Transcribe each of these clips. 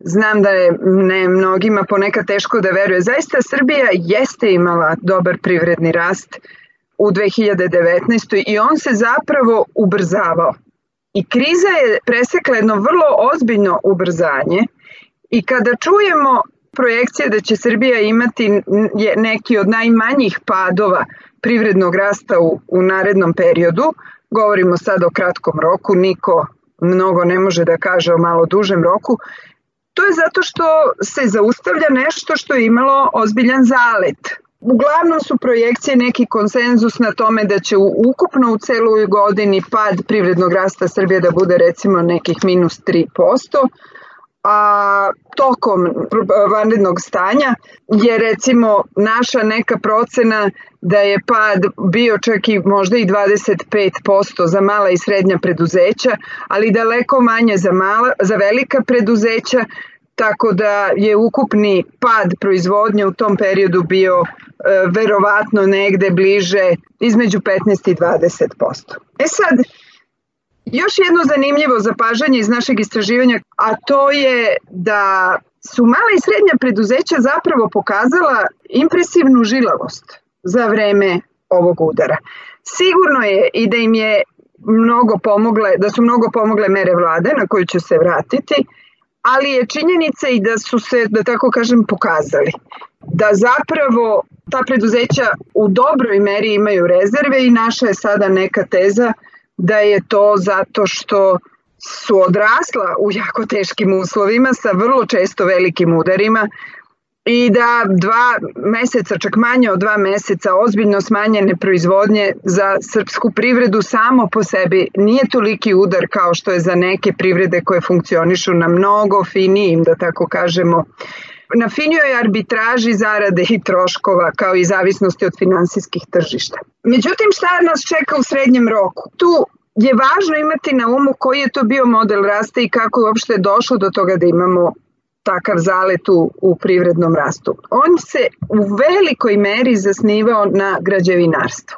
znam da je ne mnogima ponekad teško da veruje. Zaista Srbija jeste imala dobar privredni rast u 2019. i on se zapravo ubrzavao. I kriza je presekla jedno vrlo ozbiljno ubrzanje i kada čujemo projekcije da će Srbija imati neki od najmanjih padova privrednog rasta u, u narednom periodu, govorimo sad o kratkom roku, niko mnogo ne može da kaže o malo dužem roku, to je zato što se zaustavlja nešto što je imalo ozbiljan zalet. Uglavnom su projekcije neki konsenzus na tome da će ukupno u celoj godini pad privrednog rasta Srbije da bude recimo nekih minus 3%, a tokom vanrednog stanja je recimo naša neka procena da je pad bio čak i možda i 25% za mala i srednja preduzeća, ali daleko manje za, mala, za velika preduzeća, tako da je ukupni pad proizvodnje u tom periodu bio e, verovatno negde bliže između 15 i 20%. E sad, Još jedno zanimljivo zapažanje iz našeg istraživanja, a to je da su mala i srednja preduzeća zapravo pokazala impresivnu žilavost za vreme ovog udara. Sigurno je i da im je mnogo pomogle, da su mnogo pomogle mere vlade na koju ću se vratiti, ali je činjenica i da su se, da tako kažem, pokazali. Da zapravo ta preduzeća u dobroj meri imaju rezerve i naša je sada neka teza da je to zato što su odrasla u jako teškim uslovima sa vrlo često velikim udarima i da dva meseca, čak manje od dva meseca, ozbiljno smanjene proizvodnje za srpsku privredu samo po sebi nije toliki udar kao što je za neke privrede koje funkcionišu na mnogo finijim, da tako kažemo, na finijoj arbitraži zarade i troškova kao i zavisnosti od finansijskih tržišta. Međutim, šta nas čeka u srednjem roku? Tu je važno imati na umu koji je to bio model rasta i kako je uopšte došlo do toga da imamo takav zalet u, u privrednom rastu. On se u velikoj meri zasnivao na građevinarstvu.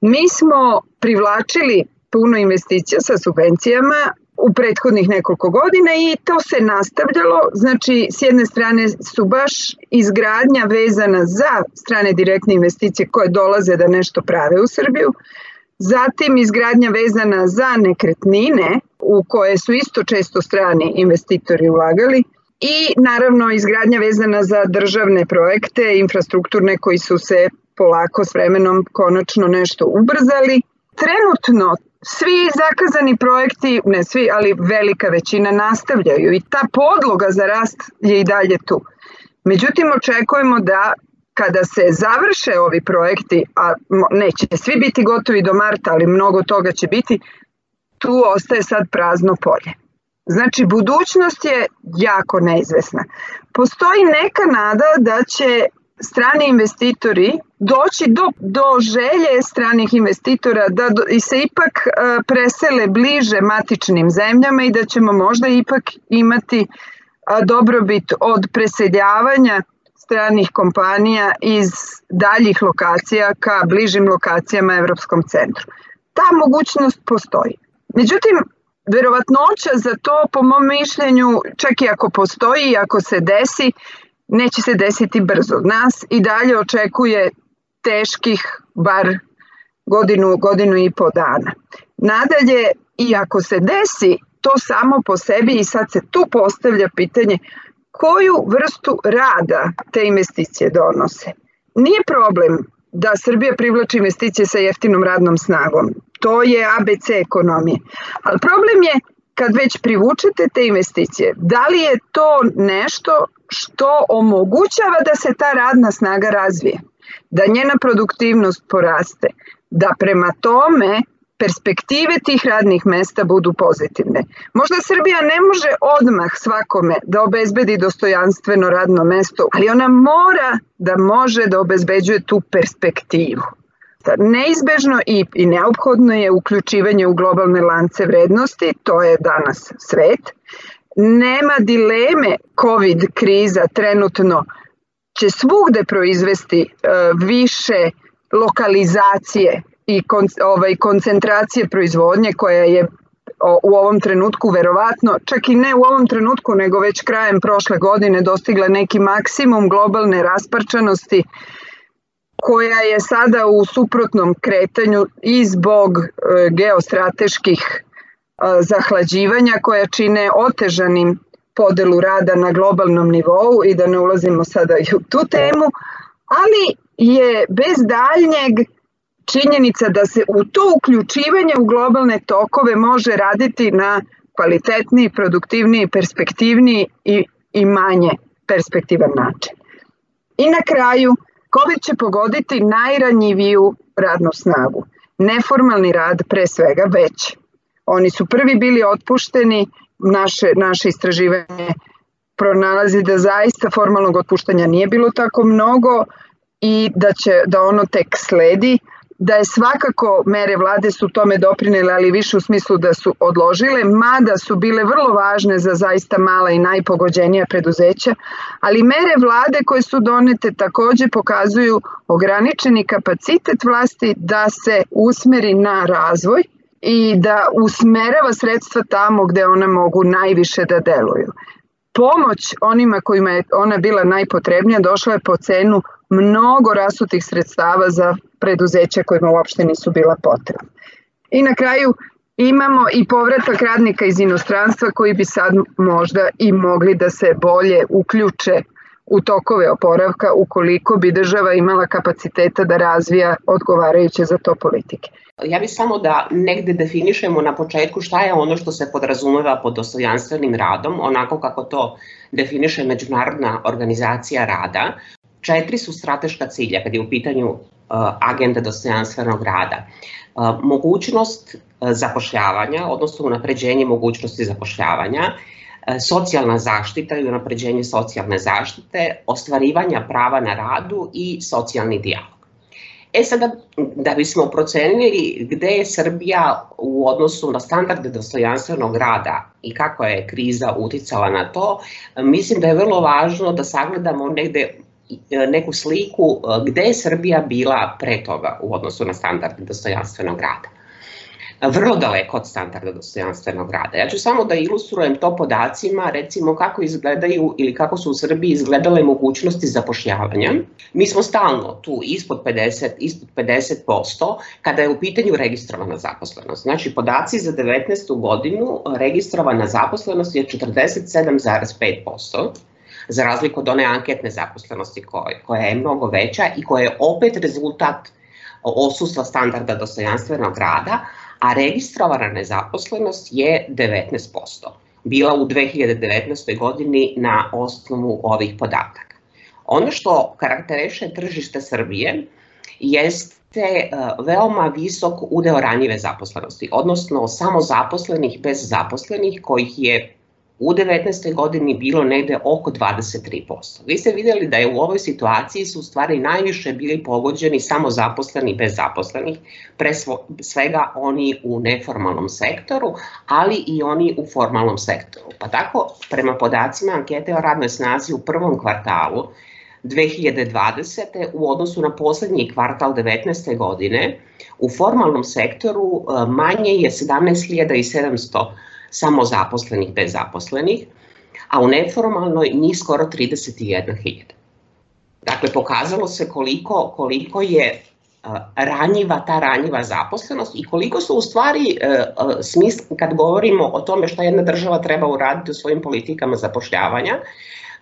Mi smo privlačili puno investicija sa subvencijama u prethodnih nekoliko godina i to se nastavljalo, znači s jedne strane su baš izgradnja vezana za strane direktne investicije koje dolaze da nešto prave u Srbiju, zatim izgradnja vezana za nekretnine u koje su isto često strani investitori ulagali i naravno izgradnja vezana za državne projekte, infrastrukturne koji su se polako s vremenom konačno nešto ubrzali. Trenutno svi zakazani projekti, ne svi, ali velika većina nastavljaju i ta podloga za rast je i dalje tu. Međutim, očekujemo da kada se završe ovi projekti, a neće svi biti gotovi do marta, ali mnogo toga će biti, tu ostaje sad prazno polje. Znači, budućnost je jako neizvesna. Postoji neka nada da će strani investitori doći do, do želje stranih investitora da do, i se ipak uh, presele bliže matičnim zemljama i da ćemo možda ipak imati uh, dobrobit od preseljavanja stranih kompanija iz daljih lokacija ka bližim lokacijama Evropskom centru. Ta mogućnost postoji. Međutim, verovatnoća za to, po mom mišljenju, čak i ako postoji i ako se desi, neće se desiti brzo. Nas i dalje očekuje teških bar godinu, godinu i po dana. Nadalje, i ako se desi to samo po sebi i sad se tu postavlja pitanje koju vrstu rada te investicije donose. Nije problem da Srbija privlači investicije sa jeftinom radnom snagom. To je ABC ekonomije. Ali problem je kad već privučete te investicije, da li je to nešto što omogućava da se ta radna snaga razvije, da njena produktivnost poraste, da prema tome perspektive tih radnih mesta budu pozitivne. Možda Srbija ne može odmah svakome da obezbedi dostojanstveno radno mesto, ali ona mora da može da obezbeđuje tu perspektivu. Neizbežno i, i neophodno je uključivanje u globalne lance vrednosti, to je danas svet. Nema dileme COVID kriza trenutno će svugde proizvesti uh, više lokalizacije i kon, ovaj, koncentracije proizvodnje koja je u ovom trenutku verovatno, čak i ne u ovom trenutku, nego već krajem prošle godine dostigla neki maksimum globalne rasparčanosti koja je sada u suprotnom kretanju i zbog e, geostrateških e, zahlađivanja koja čine otežanim podelu rada na globalnom nivou i da ne ulazimo sada i u tu temu, ali je bez daljnjeg činjenica da se u to uključivanje u globalne tokove može raditi na kvalitetniji, produktivniji, perspektivniji i, i manje perspektivan način. I na kraju, COVID će pogoditi najranjiviju radnu snagu. Neformalni rad pre svega već. Oni su prvi bili otpušteni, naše, naše istraživanje pronalazi da zaista formalnog otpuštanja nije bilo tako mnogo i da će da ono tek sledi, da je svakako mere vlade su tome doprinele, ali više u smislu da su odložile, mada su bile vrlo važne za zaista mala i najpogođenija preduzeća, ali mere vlade koje su donete takođe pokazuju ograničeni kapacitet vlasti da se usmeri na razvoj i da usmerava sredstva tamo gde one mogu najviše da deluju. Pomoć onima kojima je ona bila najpotrebnija došla je po cenu mnogo rasutih sredstava za preduzeća kojima uopšte nisu bila potrebna. I na kraju imamo i povratak radnika iz inostranstva koji bi sad možda i mogli da se bolje uključe u tokove oporavka ukoliko bi država imala kapaciteta da razvija odgovarajuće za to politike. Ja bih samo da negde definišemo na početku šta je ono što se podrazumeva pod dostojanstvenim radom, onako kako to definiše Međunarodna organizacija rada. Četiri su strateška cilja kad je u pitanju uh, agenda dostojanstvenog rada. Uh, mogućnost uh, zapošljavanja, odnosno unapređenje mogućnosti zapošljavanja, socijalna zaštita i unapređenje socijalne zaštite, ostvarivanja prava na radu i socijalni dijalog. E sada, da bismo procenili gde je Srbija u odnosu na standarde dostojanstvenog rada i kako je kriza uticala na to, mislim da je vrlo važno da sagledamo negde neku sliku gde je Srbija bila pre toga u odnosu na standarde dostojanstvenog rada vrlo daleko od standarda dostojanstvenog rada. Ja ću samo da ilustrujem to podacima, recimo kako izgledaju ili kako su u Srbiji izgledale mogućnosti zapošljavanja. Mi smo stalno tu ispod 50, ispod 50% kada je u pitanju registrovana zaposlenost. Znači, podaci za 19. godinu registrovana zaposlenost je 47,5%, za razliku od one anketne zaposlenosti koja, je mnogo veća i koja je opet rezultat osustva standarda dostojanstvenog rada, a registrovana nezaposlenost je 19%. Bila u 2019. godini na osnovu ovih podataka. Ono što karakteriše tržište Srbije jeste e, veoma visok udeo ranjive zaposlenosti, odnosno samo zaposlenih bez zaposlenih kojih je u 19. godini bilo negde oko 23%. Vi ste videli da je u ovoj situaciji su u stvari najviše bili pogođeni samo zaposleni bez zaposlenih, pre svega oni u neformalnom sektoru, ali i oni u formalnom sektoru. Pa tako, prema podacima ankete o radnoj snazi u prvom kvartalu 2020. u odnosu na poslednji kvartal 19. godine, u formalnom sektoru e, manje je 17.700 samo zaposlenih bez zaposlenih, a u neformalnoj njih skoro 31.000. Dakle, pokazalo se koliko, koliko je ranjiva ta ranjiva zaposlenost i koliko su u stvari e, smisl, kad govorimo o tome šta jedna država treba uraditi u svojim politikama zapošljavanja,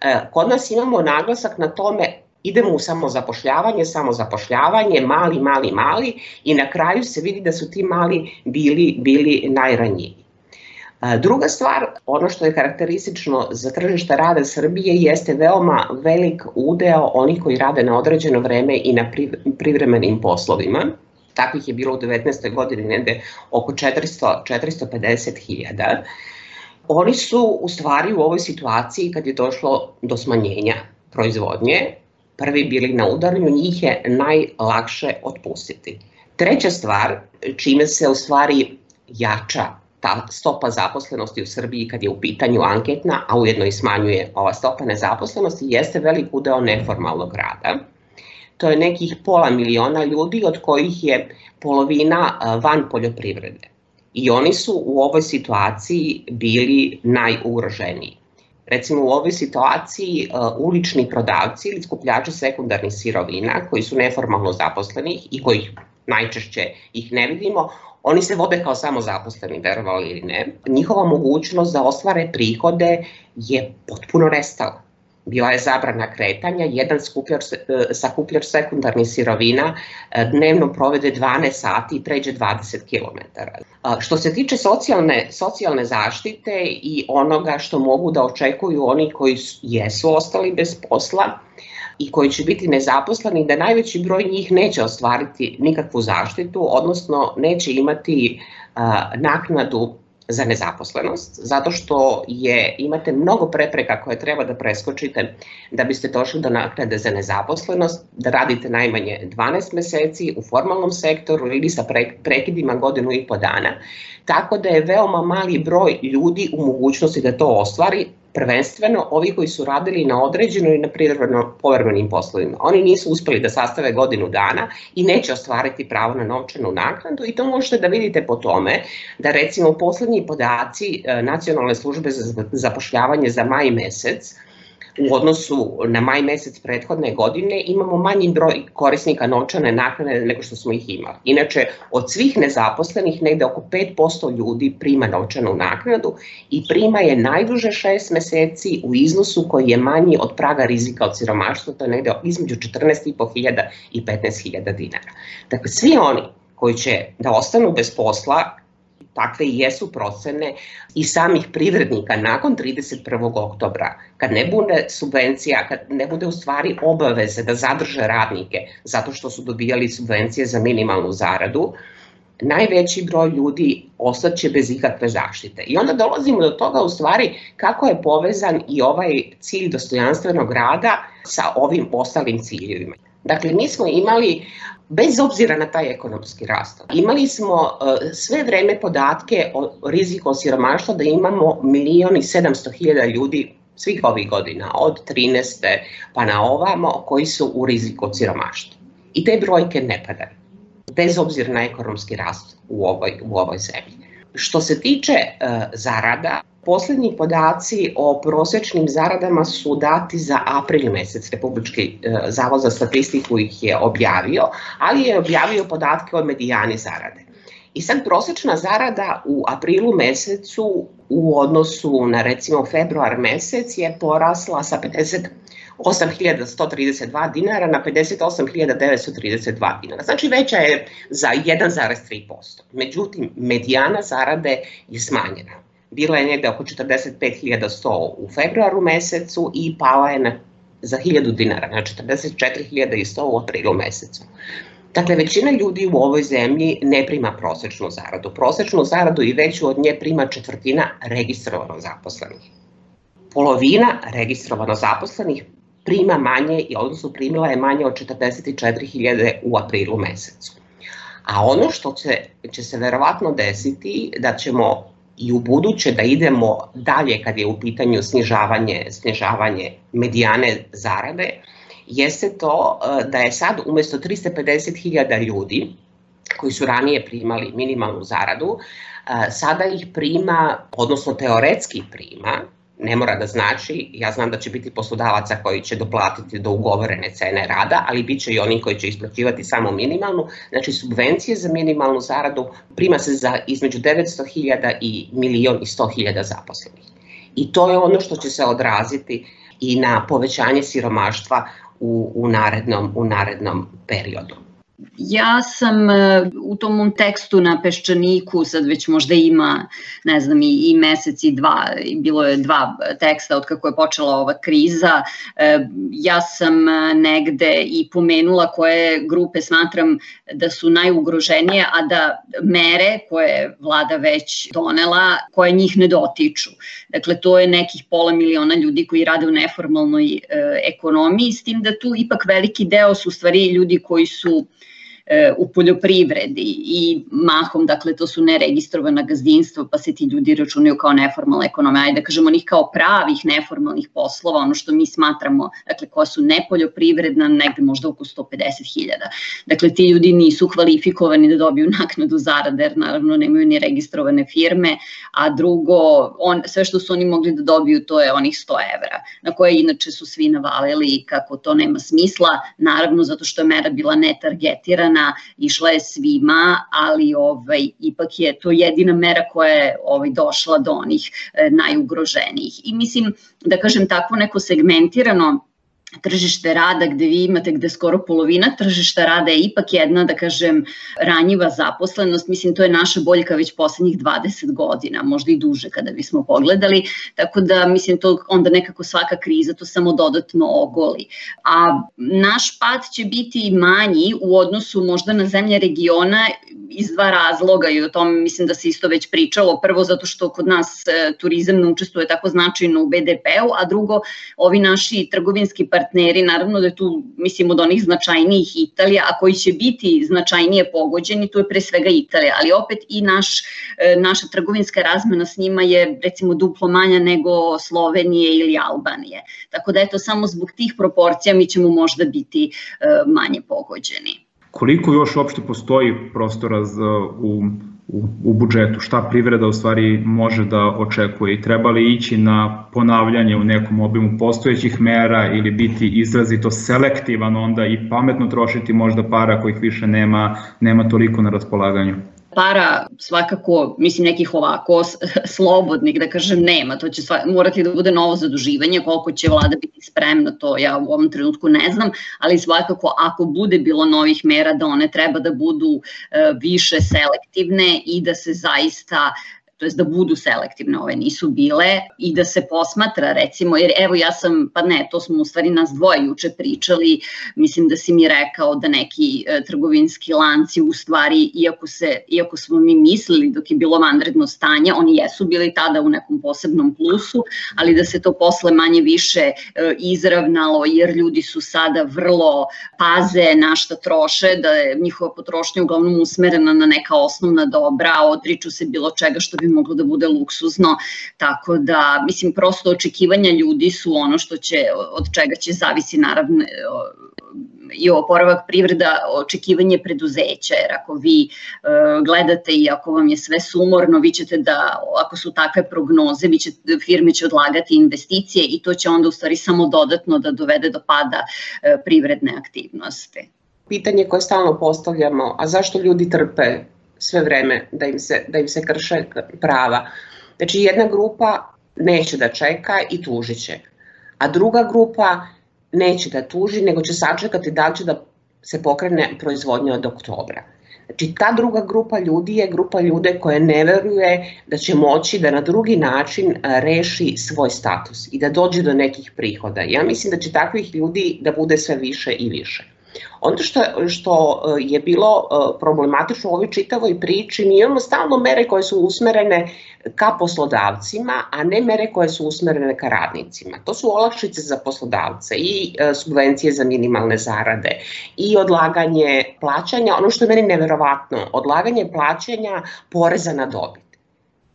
e, kod nas imamo naglasak na tome idemo u samozapošljavanje, samozapošljavanje, mali, mali, mali i na kraju se vidi da su ti mali bili, bili najranjiviji. Druga stvar, ono što je karakteristično za tržište rada Srbije jeste veoma velik udeo onih koji rade na određeno vreme i na privremenim poslovima. Takvih je bilo u 19. godini negde oko 400, 450 hiljada. Oni su u stvari u ovoj situaciji kad je došlo do smanjenja proizvodnje, prvi bili na udaranju, njih je najlakše otpustiti. Treća stvar, čime se u stvari jača ta stopa zaposlenosti u Srbiji kad je u pitanju anketna, a ujedno i smanjuje ova stopa nezaposlenosti, jeste velik udeo neformalnog rada. To je nekih pola miliona ljudi, od kojih je polovina van poljoprivrede. I oni su u ovoj situaciji bili najugroženiji. Recimo u ovoj situaciji ulični prodavci ili skupljači sekundarnih sirovina koji su neformalno zaposlenih i kojih najčešće ih ne vidimo, oni se vode kao samozaposleni, verovali ili ne. Njihova mogućnost da ostvare prihode je potpuno nestala bila je zabrana kretanja, jedan skupljar, e, sakupljač sekundarnih sirovina e, dnevno provede 12 sati i pređe 20 km. Što se tiče socijalne, socijalne zaštite i onoga što mogu da očekuju oni koji jesu ostali bez posla, i koji će biti nezaposleni, da najveći broj njih neće ostvariti nikakvu zaštitu, odnosno neće imati naknadu za nezaposlenost, zato što je, imate mnogo prepreka koje treba da preskočite da biste došli do naknade za nezaposlenost, da radite najmanje 12 meseci u formalnom sektoru ili sa prekidima godinu i po dana, tako da je veoma mali broj ljudi u mogućnosti da to ostvari, prvenstveno ovi koji su radili na određeno i na privremeno povremenim poslovima. Oni nisu uspeli da sastave godinu dana i neće ostvariti pravo na novčanu naknadu i to možete da vidite po tome da recimo poslednji podaci e, Nacionalne službe za zapošljavanje za maj mesec u odnosu na maj mesec prethodne godine imamo manji broj korisnika novčane naknade nego što smo ih imali. Inače, od svih nezaposlenih negde oko 5% ljudi prima novčanu naknadu i prima je najduže 6 meseci u iznosu koji je manji od praga rizika od siromaštva, to je negde između 14.500 i 15.000 dinara. Dakle, svi oni koji će da ostanu bez posla takve i jesu procene i samih privrednika nakon 31. oktobra, kad ne bude subvencija, kad ne bude u stvari obaveze da zadrže radnike zato što su dobijali subvencije za minimalnu zaradu, najveći broj ljudi ostaće bez ikakve zaštite. I onda dolazimo do toga u stvari kako je povezan i ovaj cilj dostojanstvenog rada sa ovim ostalim ciljevima. Dakle, mi smo imali bez obzira na taj ekonomski rast. Imali smo uh, sve vreme podatke o riziku od siromaštva da imamo milion i 700 hiljada ljudi svih ovih godina, od 13. pa na ovamo, koji su u riziku od siromaštva. I te brojke ne padaju, bez obzira na ekonomski rast u ovoj, u ovoj zemlji. Što se tiče uh, zarada, Poslednji podaci o prosečnim zaradama su dati za april mesec. Republički e, zavod za statistiku ih je objavio, ali je objavio podatke o medijani zarade. I sad prosečna zarada u aprilu mesecu u odnosu na recimo februar mesec je porasla sa 58.132 dinara na 58.932 dinara. Znači veća je za 1,3%. Međutim, medijana zarade je smanjena bila je negde oko 45.100 u februaru mesecu i pala je na, za 1000 dinara, na 44.100 u aprilu mesecu. Dakle, većina ljudi u ovoj zemlji ne prima prosečnu zaradu. Prosečnu zaradu i veću od nje prima četvrtina registrovano zaposlenih. Polovina registrovano zaposlenih prima manje, i odnosno primila je manje od 44.000 u aprilu mesecu. A ono što će, će se verovatno desiti da ćemo i u buduće da idemo dalje kad je u pitanju snižavanje, snižavanje medijane zarade, jeste to e, da je sad umesto 350.000 ljudi koji su ranije primali minimalnu zaradu, e, sada ih prima, odnosno teoretski prima, ne mora da znači, ja znam da će biti poslodavaca koji će doplatiti do ugovorene cene rada, ali bit će i oni koji će isplaćivati samo minimalnu, znači subvencije za minimalnu zaradu prima se za između 900.000 i milion i 100.000 zaposlenih. I to je ono što će se odraziti i na povećanje siromaštva u, u, narednom, u narednom periodu. Ja sam e, u tom mom tekstu na Peščaniku, sad već možda ima, ne znam, i, i mesec i dva, bilo je dva teksta od kako je počela ova kriza. E, ja sam e, negde i pomenula koje grupe smatram da su najugroženije, a da mere koje vlada već donela, koje njih ne dotiču. Dakle, to je nekih pola miliona ljudi koji rade u neformalnoj ekonomiji, s tim da tu ipak veliki deo su stvari ljudi koji su u poljoprivredi i mahom, dakle, to su neregistrovana gazdinstva, pa se ti ljudi računaju kao neformalna ekonomija, ajde da kažemo onih kao pravih neformalnih poslova, ono što mi smatramo, dakle, koja su nepoljoprivredna, negde možda oko 150.000. Dakle, ti ljudi nisu kvalifikovani da dobiju naknadu zarade, jer naravno nemaju ni registrovane firme, a drugo, on, sve što su oni mogli da dobiju, to je onih 100 evra, na koje inače su svi navalili kako to nema smisla, naravno zato što je mera bila netargetirana, išla je svima, ali ovaj, ipak je to jedina mera koja je ovaj, došla do onih e, najugroženijih. I mislim, da kažem, takvo neko segmentirano tržište rada gde vi imate gde skoro polovina tržišta rada je ipak jedna, da kažem, ranjiva zaposlenost. Mislim, to je naša boljka već poslednjih 20 godina, možda i duže kada bismo pogledali. Tako da, mislim, to onda nekako svaka kriza to samo dodatno ogoli. A naš pad će biti manji u odnosu možda na zemlje regiona iz dva razloga i o tom mislim da se isto već pričalo. Prvo zato što kod nas e, turizam ne učestvuje tako značajno u BDP-u, a drugo ovi naši trgovinski partneri, naravno da je tu mislim od onih značajnijih Italija, a koji će biti značajnije pogođeni, tu je pre svega Italija, ali opet i naš, e, naša trgovinska razmena s njima je recimo duplo manja nego Slovenije ili Albanije. Tako da eto samo zbog tih proporcija mi ćemo možda biti e, manje pogođeni. Koliko još uopšte postoji prostora za, u, u, u budžetu? Šta privreda u stvari može da očekuje i treba li ići na ponavljanje u nekom obimu postojećih mera ili biti izrazito selektivan onda i pametno trošiti možda para kojih više nema, nema toliko na raspolaganju? Para svakako, mislim, nekih ovako slobodnih, da kažem, nema. To će morati da bude novo zaduživanje, koliko će vlada biti spremna, to ja u ovom trenutku ne znam, ali svakako ako bude bilo novih mera da one treba da budu e, više selektivne i da se zaista to jest da budu selektivne, ove nisu bile i da se posmatra recimo, jer evo ja sam, pa ne, to smo u stvari nas dvoje juče pričali, mislim da si mi rekao da neki e, trgovinski lanci u stvari, iako, se, iako smo mi mislili dok je bilo vanredno stanje, oni jesu bili tada u nekom posebnom plusu, ali da se to posle manje više e, izravnalo, jer ljudi su sada vrlo paze na šta troše, da je njihova potrošnja uglavnom usmerena na neka osnovna dobra, odriču se bilo čega što bi moglo da bude luksuzno, tako da, mislim, prosto očekivanja ljudi su ono što će, od čega će zavisi naravno i oporavak privreda, očekivanje preduzeća, jer ako vi e, gledate i ako vam je sve sumorno, vi ćete da, ako su takve prognoze, vi će, firme će odlagati investicije i to će onda u stvari samo dodatno da dovede do pada e, privredne aktivnosti. Pitanje koje stalno postavljamo, a zašto ljudi trpe sve vreme da im se, da im se krše prava. Znači jedna grupa neće da čeka i tužit će, a druga grupa neće da tuži, nego će sačekati da će da se pokrene proizvodnja od oktobra. Znači, ta druga grupa ljudi je grupa ljude koje ne veruje da će moći da na drugi način reši svoj status i da dođe do nekih prihoda. Ja mislim da će takvih ljudi da bude sve više i više. Ono što, što e, je bilo e, problematično u ovoj čitavoj priči, mi imamo stalno mere koje su usmerene ka poslodavcima, a ne mere koje su usmerene ka radnicima. To su olakšice za poslodavce i e, subvencije za minimalne zarade i odlaganje plaćanja, ono što je meni neverovatno, odlaganje plaćanja poreza na dobit.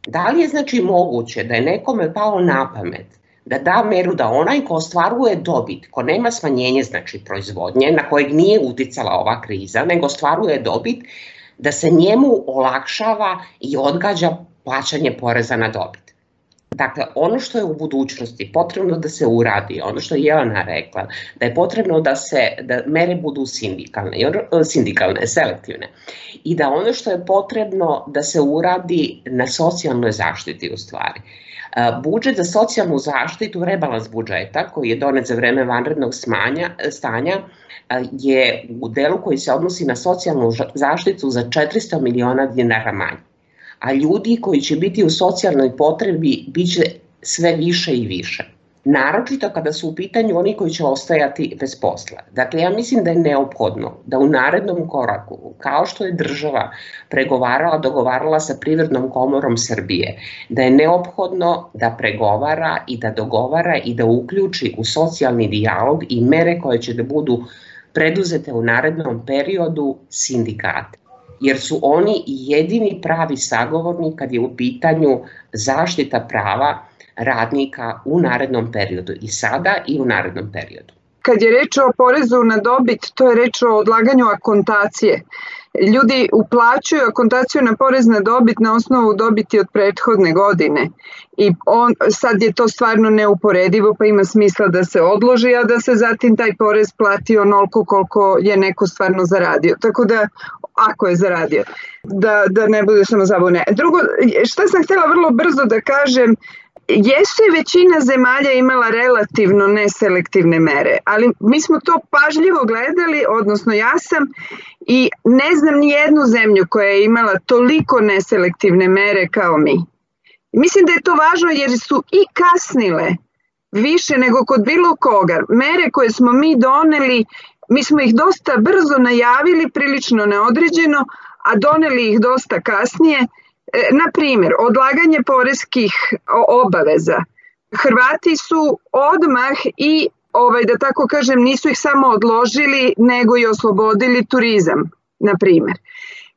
Da li je znači moguće da je nekome pao na pamet da da meru da onaj ko ostvaruje dobit, ko nema smanjenje znači proizvodnje, na kojeg nije uticala ova kriza, nego ostvaruje dobit, da se njemu olakšava i odgađa plaćanje poreza na dobit. Dakle, ono što je u budućnosti potrebno da se uradi, ono što je Jelena rekla, da je potrebno da se da mere budu sindikalne, sindikalne, selektivne i da ono što je potrebno da se uradi na socijalnoj zaštiti u stvari. Budžet za socijalnu zaštitu, rebalans budžeta koji je donet za vreme vanrednog smanja, stanja, je u delu koji se odnosi na socijalnu zaštitu za 400 miliona dinara manje. A ljudi koji će biti u socijalnoj potrebi biće sve više i više naročito kada su u pitanju oni koji će ostajati bez posla. Dakle, ja mislim da je neophodno da u narednom koraku, kao što je država pregovarala, dogovarala sa Privrednom komorom Srbije, da je neophodno da pregovara i da dogovara i da uključi u socijalni dijalog i mere koje će da budu preduzete u narednom periodu sindikate jer su oni jedini pravi sagovorni kad je u pitanju zaštita prava radnika u narednom periodu i sada i u narednom periodu. Kad je reč o porezu na dobit, to je reč o odlaganju akontacije ljudi uplaćuju akontaciju na porez na dobit na osnovu dobiti od prethodne godine i on, sad je to stvarno neuporedivo pa ima smisla da se odloži, a da se zatim taj porez plati onoliko koliko je neko stvarno zaradio. Tako da, ako je zaradio, da, da ne bude samo zabune. Drugo, šta sam htjela vrlo brzo da kažem, Jesu je većina zemalja imala relativno neselektivne mere, ali mi smo to pažljivo gledali, odnosno ja sam, i ne znam ni jednu zemlju koja je imala toliko neselektivne mere kao mi. Mislim da je to važno jer su i kasnile više nego kod bilo koga. Mere koje smo mi doneli, mi smo ih dosta brzo najavili, prilično neodređeno, a doneli ih dosta kasnije – na primjer, odlaganje poreskih obaveza. Hrvati su odmah i ovaj da tako kažem nisu ih samo odložili nego i oslobodili turizam na primjer.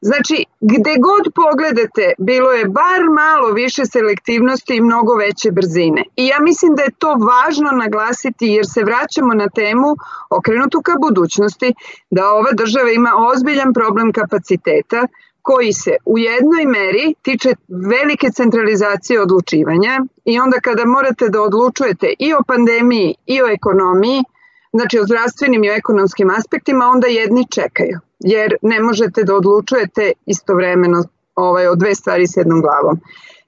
Znači, gde god pogledate, bilo je bar malo više selektivnosti i mnogo veće brzine. I ja mislim da je to važno naglasiti jer se vraćamo na temu okrenutu ka budućnosti, da ova država ima ozbiljan problem kapaciteta, koji se u jednoj meri tiče velike centralizacije odlučivanja i onda kada morate da odlučujete i o pandemiji i o ekonomiji, znači o zdravstvenim i o ekonomskim aspektima, onda jedni čekaju, jer ne možete da odlučujete istovremeno ovaj, o dve stvari s jednom glavom.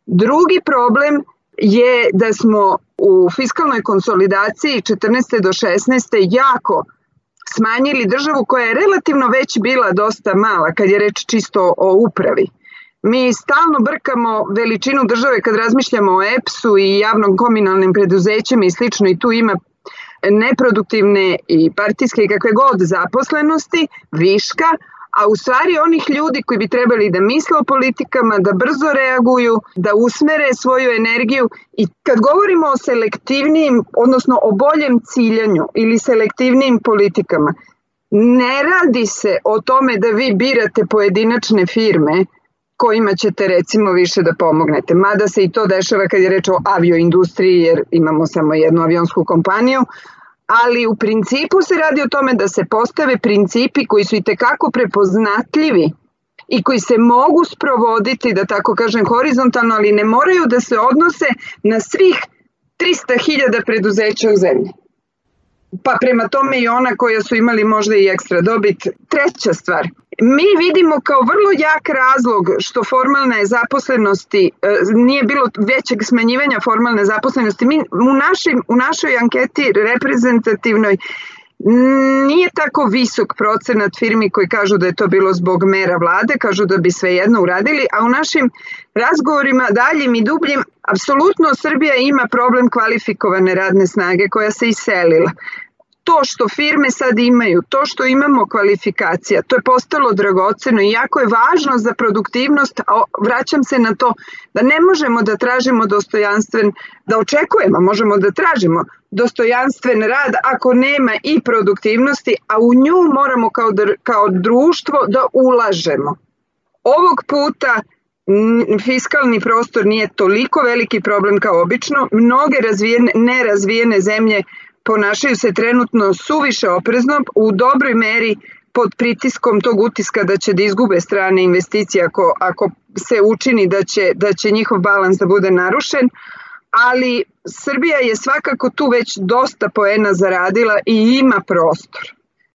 Drugi problem je da smo u fiskalnoj konsolidaciji 14. do 16. jako smanjili državu koja je relativno već bila dosta mala kad je reč čisto o upravi. Mi stalno brkamo veličinu države kad razmišljamo o EPS-u i javnom komunalnim preduzećima i slično i tu ima neproduktivne i partijske i kakve god zaposlenosti, viška, a u stvari onih ljudi koji bi trebali da misle o politikama, da brzo reaguju, da usmere svoju energiju. I kad govorimo o selektivnim, odnosno o boljem ciljanju ili selektivnim politikama, ne radi se o tome da vi birate pojedinačne firme kojima ćete recimo više da pomognete. Mada se i to dešava kad je reč o avioindustriji jer imamo samo jednu avionsku kompaniju, ali u principu se radi o tome da se postave principi koji su i tekako prepoznatljivi i koji se mogu sprovoditi, da tako kažem, horizontalno, ali ne moraju da se odnose na svih 300.000 preduzeća u zemlji pa prema tome i ona koja su imali možda i ekstra dobit. Treća stvar, mi vidimo kao vrlo jak razlog što formalne zaposlenosti e, nije bilo većeg smanjivanja formalne zaposlenosti. Mi u, našim, u našoj anketi reprezentativnoj nije tako visok procenat firmi koji kažu da je to bilo zbog mera vlade, kažu da bi sve jedno uradili, a u našim razgovorima daljim i dubljim, apsolutno Srbija ima problem kvalifikovane radne snage koja se iselila to što firme sad imaju, to što imamo kvalifikacija, to je postalo dragoceno i jako je važno za produktivnost, a vraćam se na to da ne možemo da tražimo dostojanstven, da očekujemo, možemo da tražimo dostojanstven rad ako nema i produktivnosti, a u nju moramo kao, kao društvo da ulažemo. Ovog puta fiskalni prostor nije toliko veliki problem kao obično. Mnoge razvijene, nerazvijene zemlje ponašaju se trenutno suviše oprezno u dobroj meri pod pritiskom tog utiska da će da izgube strane investicije ako, ako se učini da će, da će njihov balans da bude narušen, ali Srbija je svakako tu već dosta poena zaradila i ima prostor.